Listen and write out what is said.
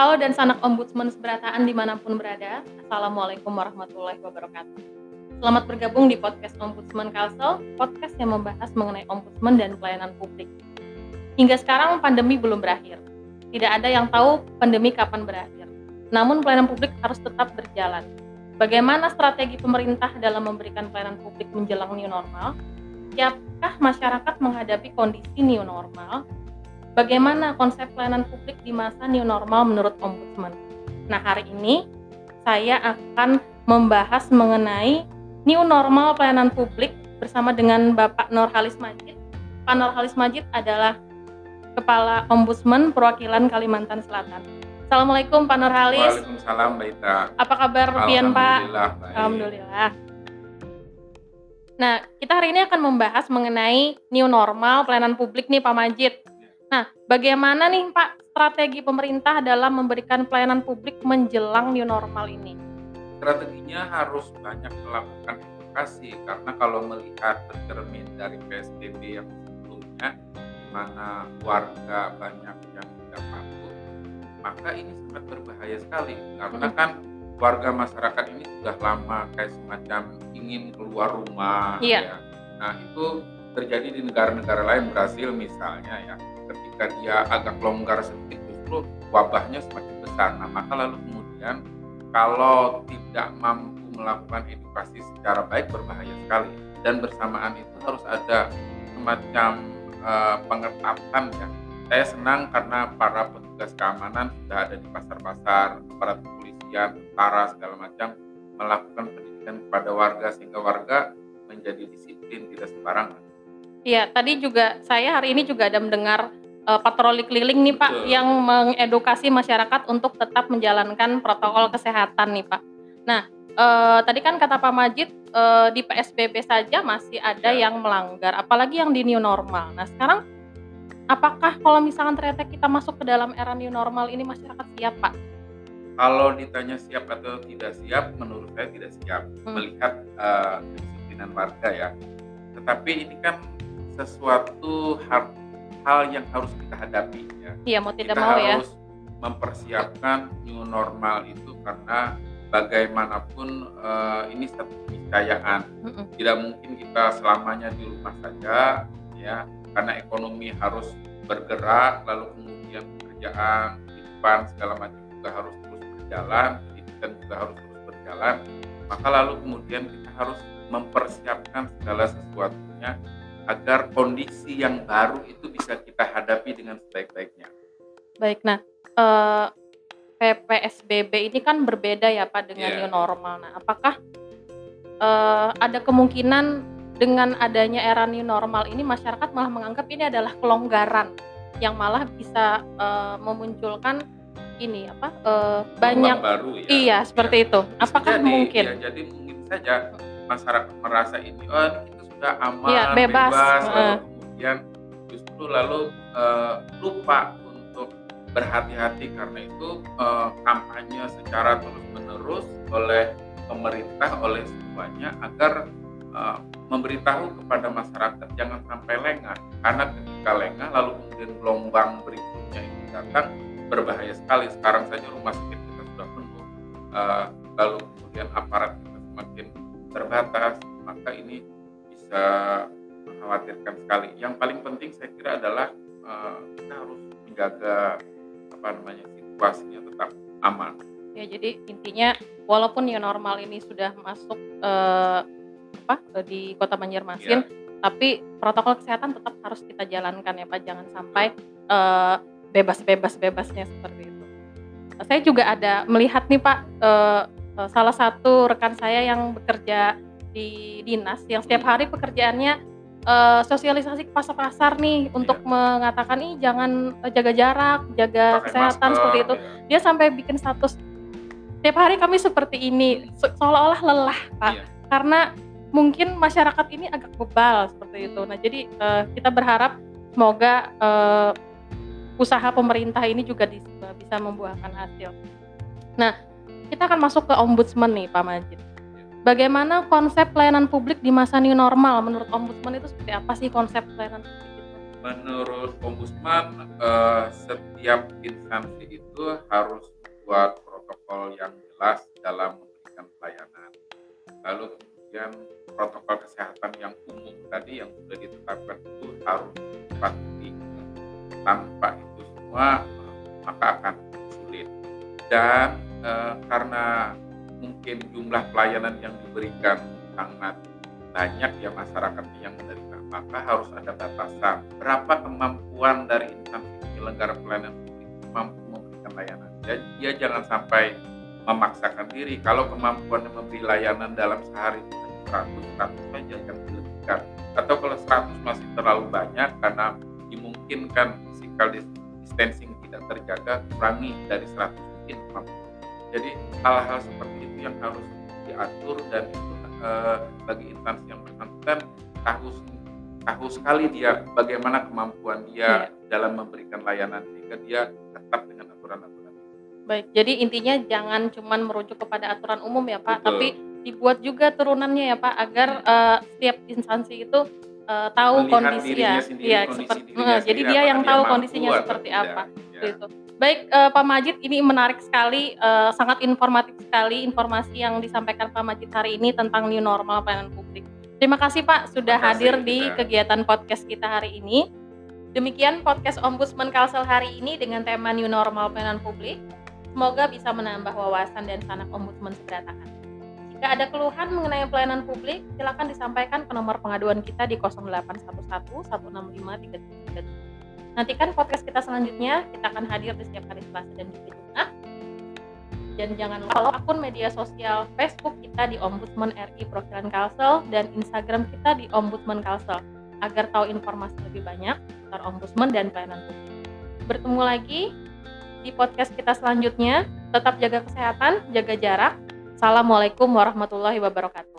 Halo dan sanak ombudsman seberataan di mana pun berada. Assalamualaikum warahmatullahi wabarakatuh. Selamat bergabung di podcast Ombudsman Kalsel, podcast yang membahas mengenai ombudsman dan pelayanan publik. Hingga sekarang pandemi belum berakhir. Tidak ada yang tahu pandemi kapan berakhir. Namun pelayanan publik harus tetap berjalan. Bagaimana strategi pemerintah dalam memberikan pelayanan publik menjelang new normal? Siapkah masyarakat menghadapi kondisi new normal? Bagaimana konsep pelayanan publik di masa new normal menurut Ombudsman. Nah, hari ini saya akan membahas mengenai new normal pelayanan publik bersama dengan Bapak Nurhalis Majid. Pak Nurhalis Majid adalah Kepala Ombudsman Perwakilan Kalimantan Selatan. Assalamualaikum Pak Nurhalis. Waalaikumsalam Mbak Ita. Apa kabar Pian Pak? Alhamdulillah. Baik. Alhamdulillah. Nah, kita hari ini akan membahas mengenai new normal pelayanan publik nih Pak Majid. Nah, bagaimana nih Pak strategi pemerintah dalam memberikan pelayanan publik menjelang new normal ini? Strateginya harus banyak melakukan edukasi karena kalau melihat tercermin dari PSBB yang sebelumnya di mana warga banyak yang tidak patuh, maka ini sangat berbahaya sekali karena Hmm. kan warga masyarakat ini sudah lama kayak semacam ingin keluar rumah Iya. ya. Nah, itu terjadi di negara-negara lain Brasil misalnya ya ketika dia agak longgar sedikit justru wabahnya semakin besar. Nah, maka lalu kemudian kalau tidak mampu melakukan edukasi secara baik berbahaya sekali. Dan bersamaan itu harus ada semacam eh, pengetatan ya. Saya senang karena para petugas keamanan sudah ada di pasar-pasar, para kepolisian, tentara segala macam melakukan pendidikan kepada warga sehingga warga menjadi disiplin tidak sembarangan. Iya, tadi juga saya hari ini juga ada mendengar eh, patroli keliling nih Pak Betul. yang mengedukasi masyarakat untuk tetap menjalankan protokol kesehatan nih Pak. Nah, eh, tadi kan kata Pak Majid eh, di PSBB saja masih ada Ya. yang melanggar, apalagi yang di new normal. Nah, sekarang apakah kalau misalkan ternyata kita masuk ke dalam era new normal ini masyarakat siap Pak? Kalau ditanya siap atau tidak siap, menurut saya tidak siap Hmm. melihat eh, kedisiplinan warga ya. Tetapi ini kan sesuatu hal, hal yang harus kita hadapi ya. Iya, mau tidak kita mau ya. harus mempersiapkan new normal itu karena bagaimanapun eh, ini satu keniscayaan. Tidak mungkin kita selamanya di rumah saja ya karena ekonomi harus bergerak lalu kemudian pekerjaan, kehidupan segala macam juga harus terus berjalan, pendidikan juga harus terus berjalan. Maka lalu kemudian kita harus mempersiapkan segala sesuatunya agar kondisi yang baru itu bisa kita hadapi dengan sebaik-baiknya. Baik, nah eh, PPSBB ini kan berbeda ya Pak dengan Iya. new normal. Nah, apakah eh, ada kemungkinan dengan adanya era new normal ini masyarakat malah menganggap ini adalah kelonggaran yang malah bisa eh, memunculkan ini apa eh, banyak baru ya. iya seperti itu. Bisa Apakah jadi, mungkin? ya, jadi mungkin saja masyarakat merasa ini oh ini kita aman Iya, bebas. lalu Heeh. kemudian justru lalu eh, lupa untuk berhati-hati karena itu eh, kampanye secara terus menerus oleh pemerintah oleh semuanya agar eh, memberitahu kepada masyarakat jangan sampai lengah karena ketika lengah lalu kemudian gelombang berikutnya itu datang berbahaya sekali sekarang saja rumah sakit namanya situasinya tetap aman Ya jadi intinya walaupun new normal ini sudah masuk eh, apa eh, di Kota Banjarmasin, Ya. tapi protokol kesehatan tetap harus kita jalankan ya Pak. Jangan sampai eh, bebas-bebas-bebasnya seperti itu. Saya juga ada melihat nih Pak eh, eh, salah satu rekan saya yang bekerja di dinas yang setiap hari pekerjaannya eh, sosialisasi ke pasar-pasar nih untuk mengatakan ih jangan eh, jaga jarak, jaga Pakai kesehatan masker, seperti itu. ya. dia sampai bikin status. Tiap hari kami seperti ini se- seolah-olah lelah pak. Iya. karena mungkin masyarakat ini agak bebal seperti itu. Nah jadi eh, kita berharap semoga eh, usaha pemerintah ini juga bisa membuahkan hasil. Nah kita akan masuk ke ombudsman nih pak Majid bagaimana konsep pelayanan publik di masa new normal menurut ombudsman itu seperti apa sih konsep pelayanan publik itu menurut ombudsman eh, setiap instansi itu harus buat protokol yang jelas dalam memberikan pelayanan. Lalu kemudian protokol kesehatan yang umum tadi yang sudah ditetapkan itu harus dipatuhi. Tanpa itu semua maka akan sulit. Dan eh, karena mungkin jumlah pelayanan yang diberikan sangat banyak ya masyarakatnya yang menerima maka harus ada batasan. Berapa kemampuan dari instansi penyelenggara pelayanan publik mampu memberikan layanan? Dan dia jangan sampai memaksakan diri. Kalau kemampuan memberi layanan dalam sehari itu 100 100 saja yang dilebihkan. Atau kalau 100 masih terlalu banyak karena dimungkinkan physical distancing tidak terjaga kurangi dari 100 mungkin kemampuan jadi hal-hal seperti itu yang harus diatur dan itu eh, bagi instansi yang bersangkutan tahu tahu sekali dia bagaimana kemampuan dia ya. dalam memberikan layanan sehingga dia tetap dengan aturan-aturan. Baik, jadi intinya jangan cuma merujuk kepada aturan umum ya Pak, Betul. tapi dibuat juga turunannya ya Pak agar uh, setiap instansi itu uh, tahu Melihat kondisi ya, ya seperti, uh, jadi dia yang tahu kondisinya seperti apa. Ya. Itu. Baik uh, Pak Majid, ini menarik sekali, uh, sangat informatif sekali informasi yang disampaikan Pak Majid hari ini tentang new normal pelayanan publik. Terima kasih Pak sudah hadir di kegiatan podcast kita hari ini. Demikian podcast Ombudsman Kalsel hari ini dengan tema new normal pelayanan publik. Semoga bisa menambah wawasan dan sanak ombudsman seberataan. Jika ada keluhan mengenai pelayanan publik, silakan disampaikan ke nomor pengaduan kita di 0811 165 3333. Nantikan podcast kita selanjutnya, kita akan hadir di setiap hari Selasa dan Jumat. Dan jangan lupa follow akun media sosial Facebook kita di Ombudsman RI Perwakilan Kalsel dan Instagram kita di Ombudsman Kalsel agar tahu informasi lebih banyak tentang Ombudsman dan pelayanan publik. Bertemu lagi di podcast kita selanjutnya. Tetap jaga kesehatan, jaga jarak. Assalamualaikum warahmatullahi wabarakatuh.